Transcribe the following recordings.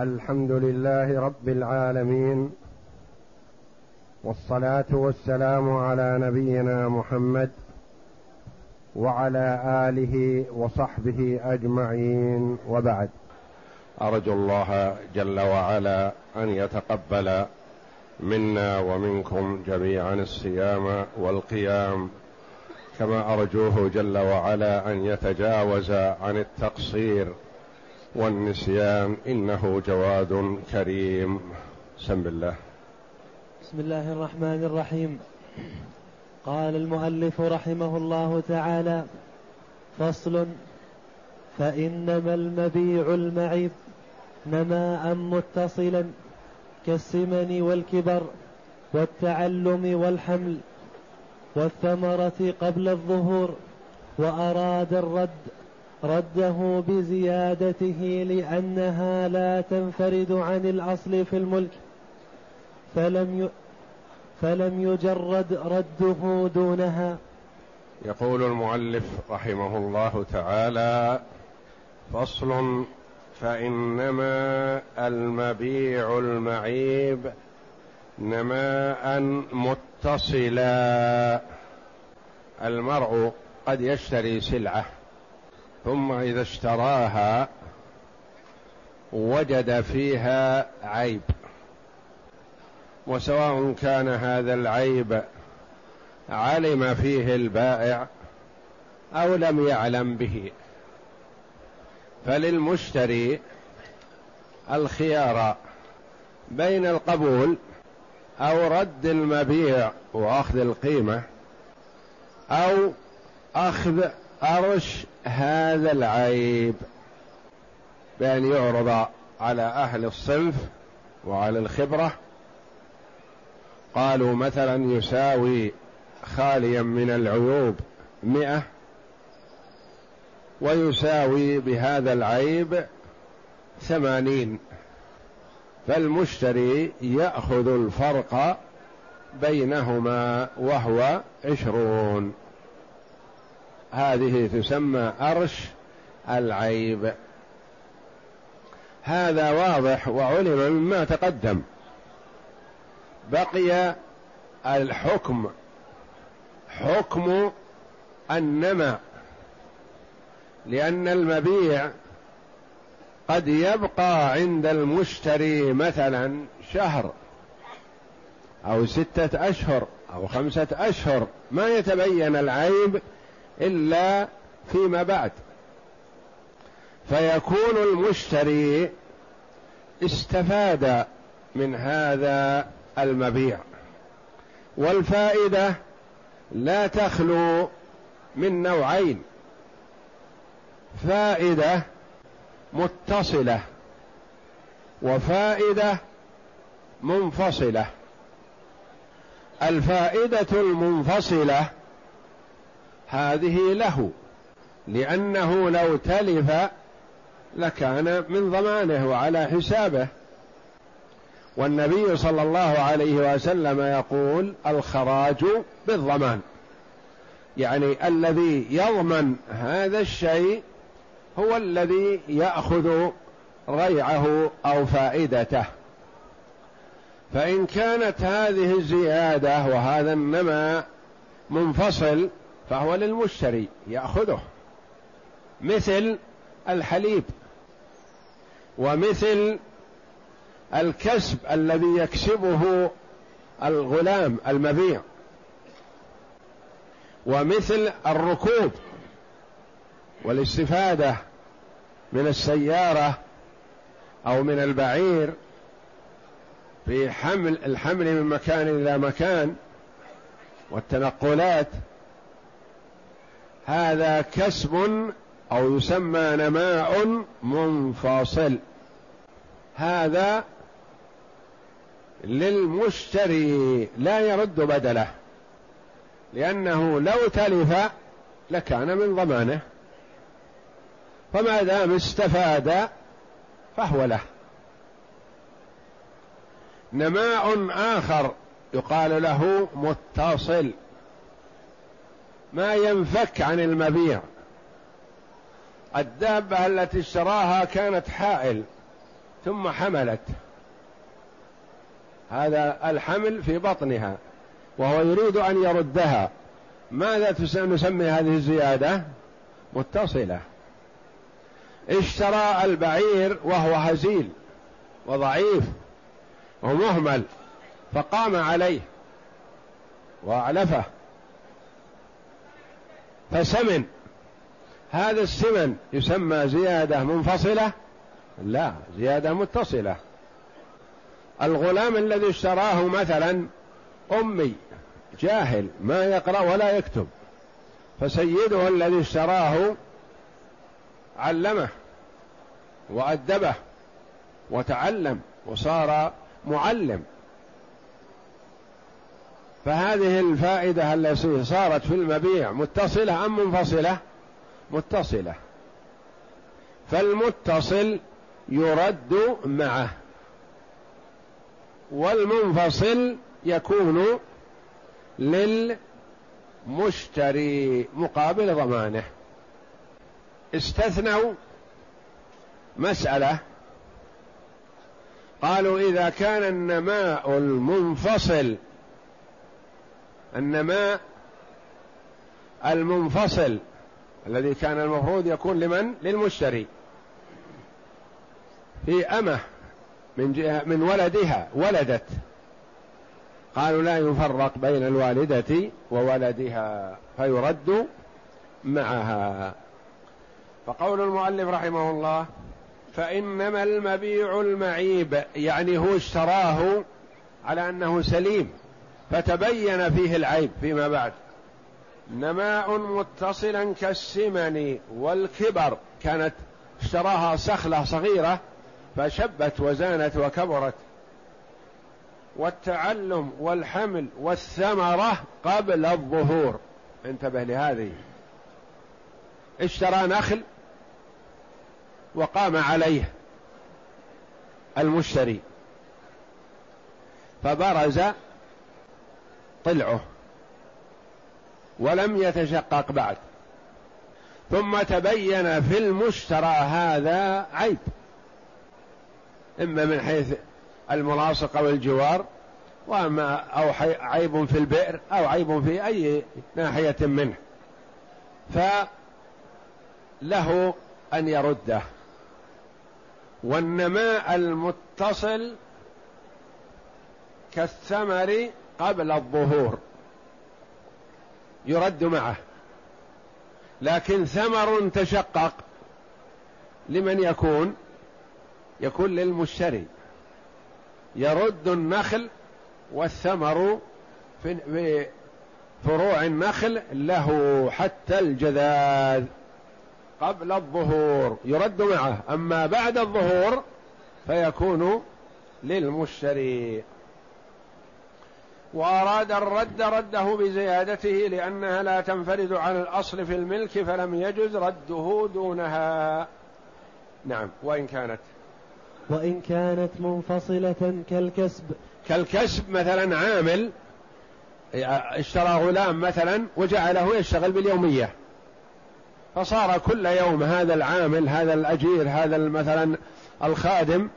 الحمد لله رب العالمين والصلاة والسلام على نبينا محمد وعلى آله وصحبه أجمعين وبعد. أرجو الله جل وعلا أن يتقبل منا ومنكم جميعا الصيام والقيام كما أرجوه جل وعلا أن يتجاوز عن التقصير والنسيان إنه جواد كريم. سم بالله بسم الله الرحمن الرحيم. قال المؤلف رحمه الله تعالى فصل فإنما المبيع المعيب نماء متصلا كالسمن والكبر والتعلم والحمل والثمرة قبل الظهور وأراد الرد رده بزيادته لأنها لا تنفرد عن الأصل في الملك. فلم ي... فلم يجرد رده دونها. يقول المؤلف رحمه الله تعالى فصل فإنما المبيع المعيب نماء متصلا. المرء قد يشتري سلعة. ثم إذا اشتراها وجد فيها عيب. وسواء كان هذا العيب علم فيه البائع أو لم يعلم به. فللمشتري الخيار بين القبول أو رد المبيع وأخذ القيمة أو أخذ أرش هذا العيب بأن يعرض على أهل الصنف وعلى الخبرة. قالوا مثلا يساوي خاليا من العيوب مئة ويساوي بهذا العيب ثمانين. فالمشتري يأخذ الفرق بينهما وهو عشرون. هذه تسمى أرش العيب. هذا واضح وعلم مما تقدم. بقي الحكم. حكم النمى. لأن المبيع قد يبقى عند المشتري مثلا شهر أو ستة أشهر أو خمسة أشهر. ما يتبين العيب إلا فيما بعد. فيكون المشتري استفاد من هذا المبيع. والفائدة لا تخلو من نوعين. فائدة متصلة وفائدة منفصلة. الفائدة المنفصلة هذه له لأنه لو تلف لكان من ضمانه وعلى حسابه. والنبي صلى الله عليه وسلم يقول الخراج بالضمان يعني الذي يضمن هذا الشيء هو الذي يأخذ ريعه أو فائدته. فإن كانت هذه الزيادة وهذا النمى منفصل فهو للمشتري يأخذه. مثل الحليب ومثل الكسب الذي يكسبه الغلام المبيع ومثل الركوب والاستفادة من السيارة أو من البعير في حمل الحمل من مكان إلى مكان والتنقلات هذا كسب أو يسمى نماء منفصل. هذا للمشتري لا يرد بدله لأنه لو تلف لكان من ضمانه. فما دام استفاد فهو له. نماء آخر يقال له متصل. ما ينفك عن المبيع. الدابة التي اشتراها كانت حائل ثم حملت. هذا الحمل في بطنها وهو يريد أن يردها. ماذا نسمي هذه الزيادة؟ متصلة. اشترى البعير وهو هزيل وضعيف ومهمل فقام عليه واعلفه فسمن. هذا السمن يسمى زيادة منفصلة؟ لا زيادة متصلة. الغلام الذي اشتراه مثلا أمي جاهل ما يقرأ ولا يكتب. فسيده الذي اشتراه علمه وأدبه وتعلم وصار معلم. فهذه الفائدة التي صارت في المبيع متصلة أم منفصلة؟ متصلة. فالمتصل يرد معه والمنفصل يكون للمشتري مقابل ضمانه. استثنوا مسألة. قالوا إذا كان النماء المنفصل النماء المنفصل الذي كان المفروض يكون لمن؟ للمشتري. في أمة من جهة من ولدها ولدت. قالوا لا يفرق بين الوالدة وولدها فيرد معها. فقول المؤلف رحمه الله فإنما المبيع المعيب يعني هو اشتراه على أنه سليم. فتبين فيه العيب فيما بعد. نماء متصلا كالسمن والكبر. كانت اشتراها سخلة صغيرة فشبت وزانت وكبرت. والتعلم والحمل والثمرة قبل الظهور. انتبه لهذه. اشترى نخل وقام عليه المشتري. فبرز طلعه ولم يتشقق بعد. ثم تبين في المشترى هذا عيب. إما من حيث الملاصق أو الجوار وأما أو عيب في البئر أو عيب في أي ناحية منه. فله أن يرده. والنماء المتصل كالثمر قبل الظهور. يرد معه. لكن ثمر تشقق. لمن يكون؟ يكون للمشتري. يرد النخل والثمر في فروع النخل له حتى الجذاذ. قبل الظهور. يرد معه. أما بعد الظهور فيكون للمشتري. وأراد الرد رده بزيادته لأنها لا تنفرد عن الأصل في الملك فلم يجز رده دونها. نعم وإن كانت. وإن كانت منفصلة كالكسب. كالكسب مثلا عامل اشترى غلام مثلا وجعله يشتغل باليومية. فصار كل يوم هذا العامل هذا الأجير هذا مثلا الخادم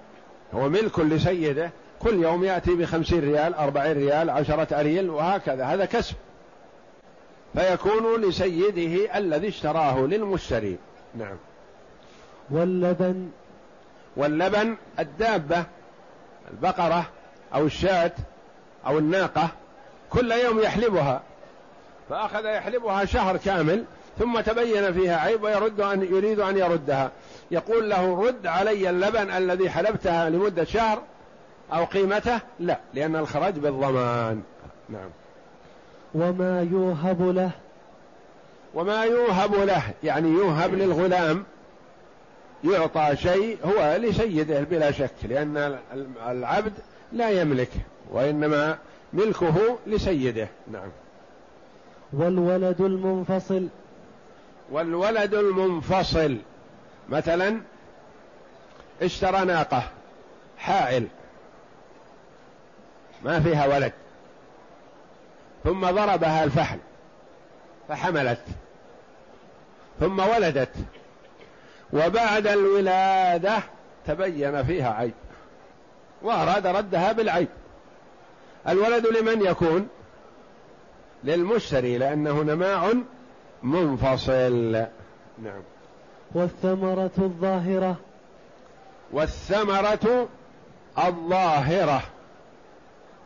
هو ملك لسيده كل يوم يأتي بخمسين ريال أربعين ريال عشرة أريل وهكذا. هذا كسب. فيكون لسيده الذي اشتراه للمشتري. نعم. واللبن؟ واللبن الدابة البقرة أو الشاة أو الناقة كل يوم يحلبها. فأخذ يحلبها شهر كامل ثم تبين فيها عيب ويرد أن يريد أن يردها. يقول له رد علي اللبن الذي حلبتها لمدة شهر أو قيمته؟ لا لأن الخراج بالضمان. نعم. وما يوهب له. وما يوهب له يعني يوهب للغلام. يعطى شيء هو لسيده بلا شك لأن العبد لا يملك وإنما ملكه لسيده. نعم. والولد المنفصل. والولد المنفصل. مثلا اشترى ناقة حائل. ما فيها ولد. ثم ضربها الفحل فحملت. ثم ولدت. وبعد الولادة تبين فيها عيب وأراد ردها بالعيب. الولد لمن يكون؟ للمشتري لأنه نماع منفصل. نعم. والثمرة الظاهرة. والثمرة الظاهرة.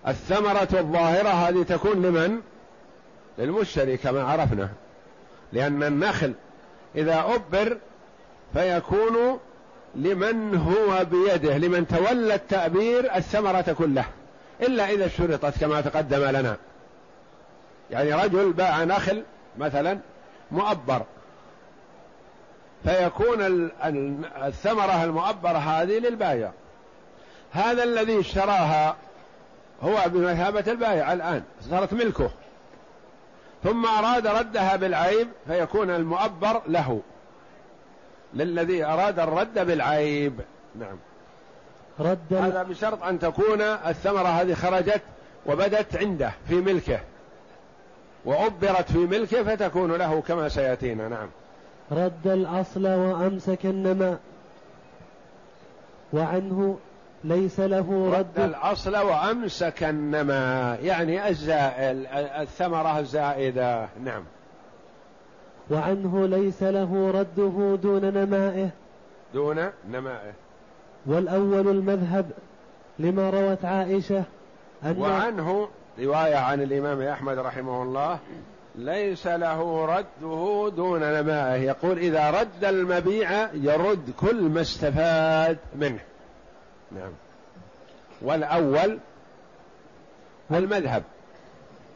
الثمرة الظاهرة هذه تكون لمن؟ للمشتري كما عرفنا. لأن النخل إذا أبر فيكون لمن هو بيده لمن تولى التأبير الثمرة كلها إلا إذا شرطت كما تقدم لنا. يعني رجل باع نخل مثلا مؤبر فيكون الثمرة المؤبرة هذه للبايع. هذا الذي اشتراها هو بمثابة البائع الآن صارت ملكه. ثم أراد ردها بالعيب فيكون المؤبر له. للذي أراد الرد بالعيب. نعم. رد هذا بشرط أن تكون الثمرة هذه خرجت وبدت عنده في ملكه. وعبرت في ملكه فتكون له كما سيأتينا. نعم. رد الأصل وأمسك النماء. وعنه ليس له رد, رد. الأصل وأمسك النماء يعني الزائل الثمرة الزائدة نعم. وعنه ليس له رده دون نمائه. دون نمائه. والأول المذهب لما روت عائشة أن وعنه رواية عن الإمام أحمد رحمه الله ليس له رده دون نمائه. يقول إذا رد المبيع يرد كل ما استفاد منه. نعم. والأول المذهب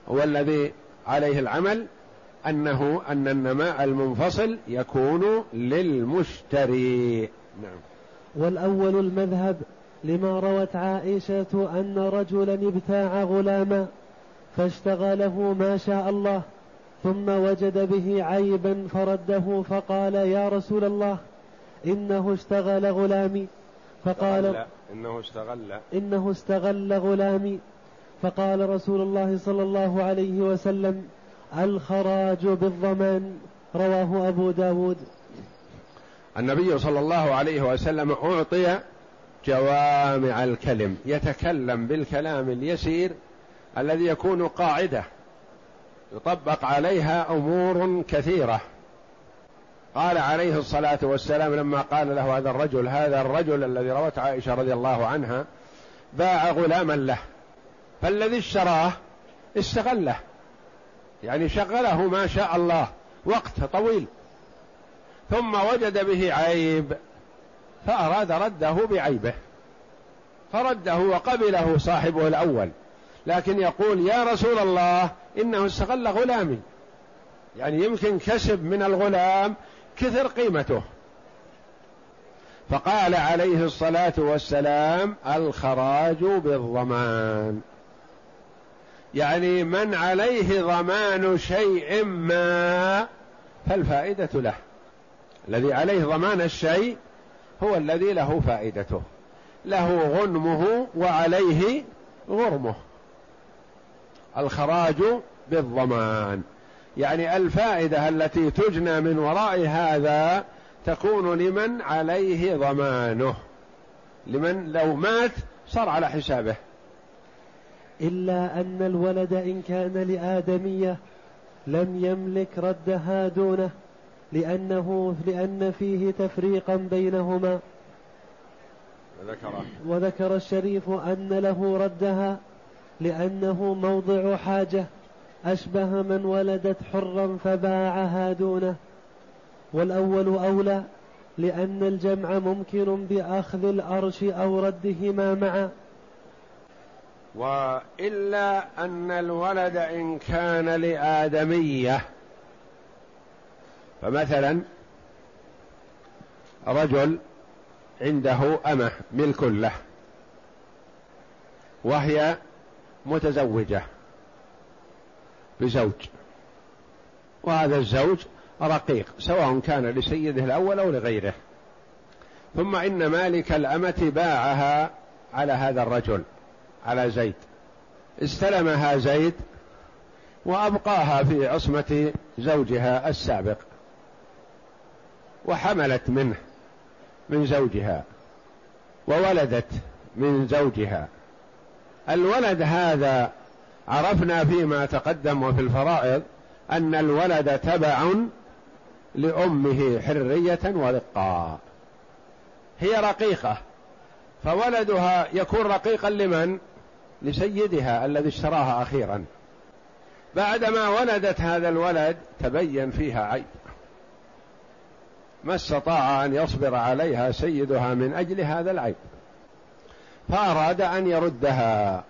هو الذي عليه العمل أنه أن النماء المنفصل يكون للمشتري. نعم. والأول المذهب لما روت عائشة أن رجلا ابتاع غلاما فاشتغله ما شاء الله ثم وجد به عيبا فرده فقال يا رسول الله إنه اشتغل غلامي. فقال إنه استغل إنه استغل غلامي. فقال رسول الله صلى الله عليه وسلم الخراج بالضمان رواه أبو داود. النبي صلى الله عليه وسلم أعطي جوامع الكلم يتكلم بالكلام اليسير الذي يكون قاعدة يطبق عليها أمور كثيرة. قال عليه الصلاة والسلام لما قال له هذا الرجل هذا الرجل الذي روت عائشة رضي الله عنها باع غلاما له فالذي اشتراه استغله يعني شغله ما شاء الله وقت طويل ثم وجد به عيب فأراد رده بعيبه فرده وقبله صاحبه الأول لكن يقول يا رسول الله إنه استغل غلامي يعني يمكن كسب من الغلام كثر قيمته. فقال عليه الصلاة والسلام الخراج بالضمان. يعني من عليه ضمان شيء ما فالفائدة له. الذي عليه ضمان الشيء هو الذي له فائدته. له غنمه وعليه غرمه. الخراج بالضمان. يعني الفائدة التي تجنى من وراء هذا تكون لمن عليه ضمانه. لمن لو مات صار على حسابه. إلا أن الولد إن كان لآدمية لم يملك ردها دونه لأنه لأن فيه تفريقا بينهما. وذكر. وذكر الشريف أن له ردها لأنه موضع حاجة. أشبه من ولدت حرا فباعها دونه. والأول أولى لأن الجمع ممكن بأخذ الأرش أو ردهما معا. وإلا أن الولد إن كان لآدمية فمثلا رجل عنده أمة ملك له وهي متزوجة. بزوج. وهذا الزوج رقيق سواء كان لسيده الأول أو لغيره. ثم إن مالك الأمة باعها على هذا الرجل على زيد. استلمها زيد وأبقاها في عصمة زوجها السابق. وحملت منه من زوجها وولدت من زوجها. الولد هذا عرفنا فيما تقدم وفي الفرائض أن الولد تبع لأمه حرية ورقا هي رقيقة. فولدها يكون رقيقا لمن؟ لسيدها الذي اشتراها أخيرا. بعدما ولدت هذا الولد تبين فيها عيب. ما استطاع أن يصبر عليها سيدها من أجل هذا العيب. فأراد أن يردها.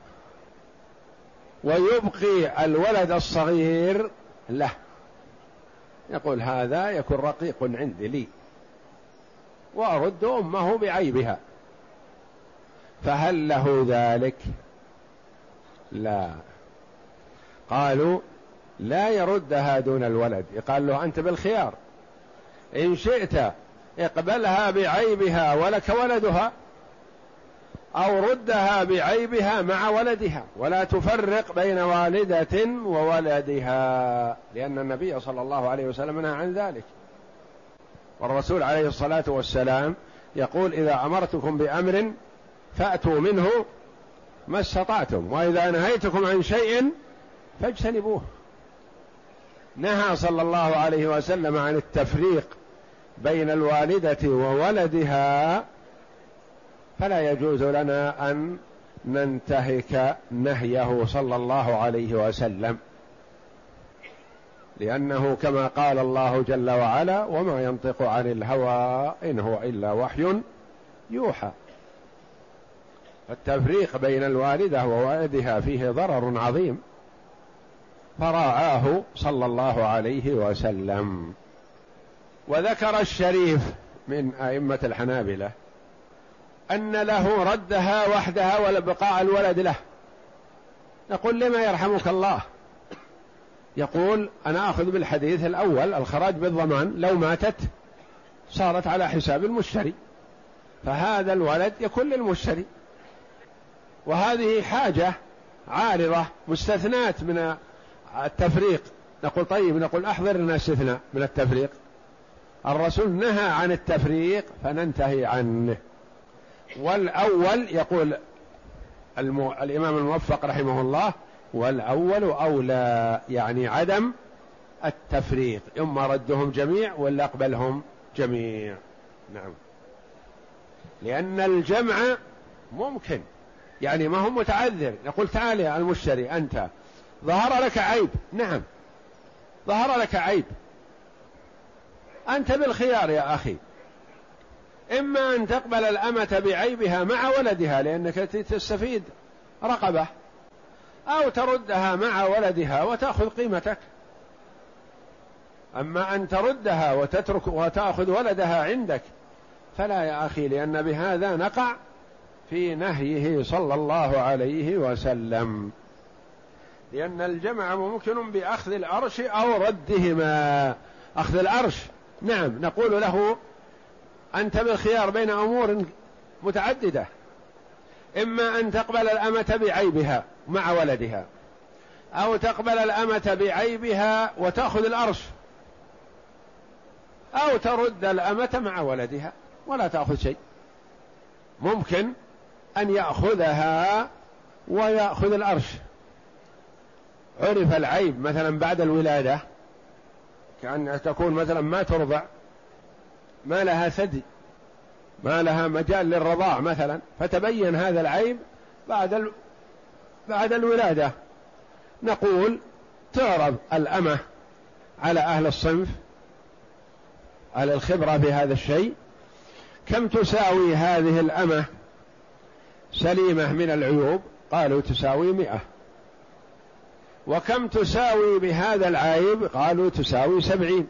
ويبقي الولد الصغير له. يقول هذا يكون رقيق عندي لي. وأرد أمه بعيبها. فهل له ذلك؟ لا. قالوا لا يردها دون الولد. يقال له أنت بالخيار. إن شئت اقبلها بعيبها ولك ولدها. أو ردها بعيبها مع ولدها. ولا تفرق بين والدة وولدها لأن النبي صلى الله عليه وسلم نهى عن ذلك. والرسول عليه الصلاة والسلام يقول إذا أمرتكم بأمر فأتوا منه ما استطعتم وإذا نهيتكم عن شيء فاجتنبوه. نهى صلى الله عليه وسلم عن التفريق بين الوالدة وولدها فلا يجوز لنا أن ننتهك نهيه صلى الله عليه وسلم. لأنه كما قال الله جل وعلا وما ينطق عن الهوى إن هو إلا وحي يوحى. التفريق بين الوالدة وولدها فيه ضرر عظيم. فراعاه صلى الله عليه وسلم. وذكر الشريف من أئمة الحنابلة أن له ردها وحدها ولبقاء الولد له. نقول لما يرحمك الله؟ يقول أنا آخذ بالحديث الأول الخراج بالضمان لو ماتت صارت على حساب المشتري. فهذا الولد يكون للمشتري. وهذه حاجة عارضة مستثناة من التفريق. نقول طيب نقول أحضر لنا استثناء من التفريق. الرسول نهى عن التفريق فننتهي عنه. والأول يقول المو... الإمام الموفق رحمه الله والأول أولى يعني عدم التفريق. إما ردهم جميع ولا أقبلهم جميع. نعم. لأن الجمع ممكن. يعني ما هو متعذر. يقول تعال يا المشتري أنت. ظهر لك عيب. نعم. ظهر لك عيب. أنت بالخيار يا أخي. إما أن تقبل الأمة بعيبها مع ولدها لأنك تستفيد رقبة أو تردها مع ولدها وتأخذ قيمتك. أما أن تردها وتترك وتأخذ ولدها عندك فلا يا أخي لأن بهذا نقع في نهيه صلى الله عليه وسلم. لأن الجمع ممكن بأخذ العرش أو ردهما. أخذ العرش نعم نقول له أنت بالخيار بين أمور متعددة. إما أن تقبل الأمة بعيبها مع ولدها أو تقبل الأمة بعيبها وتأخذ الأرش أو ترد الأمة مع ولدها ولا تأخذ شيء. ممكن أن يأخذها ويأخذ الأرش. عرف العيب مثلا بعد الولادة كأن تكون مثلا ما ترضع. ما لها ثدي ما لها مجال للرضاع مثلا فتبين هذا العيب بعد ال... بعد الولادة. نقول تعرض الأمة على أهل الصنف على الخبرة في هذا الشيء. كم تساوي هذه الأمة سليمة من العيوب؟ قالوا تساوي مئة. وكم تساوي بهذا العيب؟ قالوا تساوي سبعين.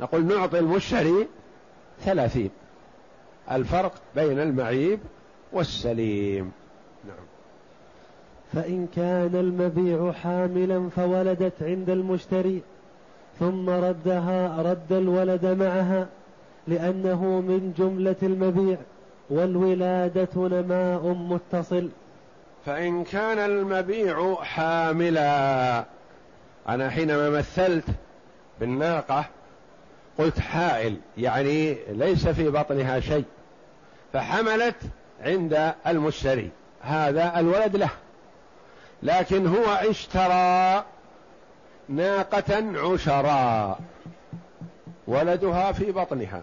نقول نعطي المشتري ثلاثين. الفرق بين المعيب والسليم. نعم. فإن كان المبيع حاملا فولدت عند المشتري ثم ردها رد الولد معها لأنه من جملة المبيع والولادة نماء متصل. فإن كان المبيع حاملا. أنا حينما مثلت بالناقة قلت حائل يعني ليس في بطنها شيء فحملت عند المشتري هذا الولد له. لكن هو اشترى ناقة عشراء ولدها في بطنها.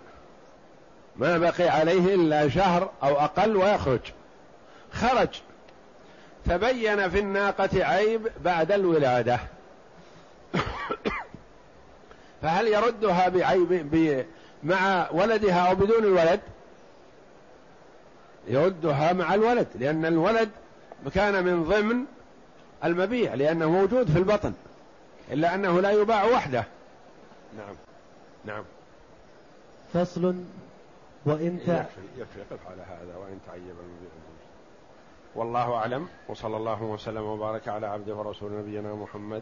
ما بقي عليه إلا شهر أو أقل ويخرج. خرج. تبين في الناقة عيب بعد الولادة. فهل يردها بعيب مع ولدها أو بدون الولد؟ يردها مع الولد لأن الولد كان من ضمن المبيع لأنه موجود في البطن إلا أنه لا يباع وحده. نعم. نعم. فصل وإن تع... يكفي, يكفي قف على هذا وإن تعيب المبيع. والله أعلم وصلى الله وسلم وبارك على عبده ورسول نبينا محمد.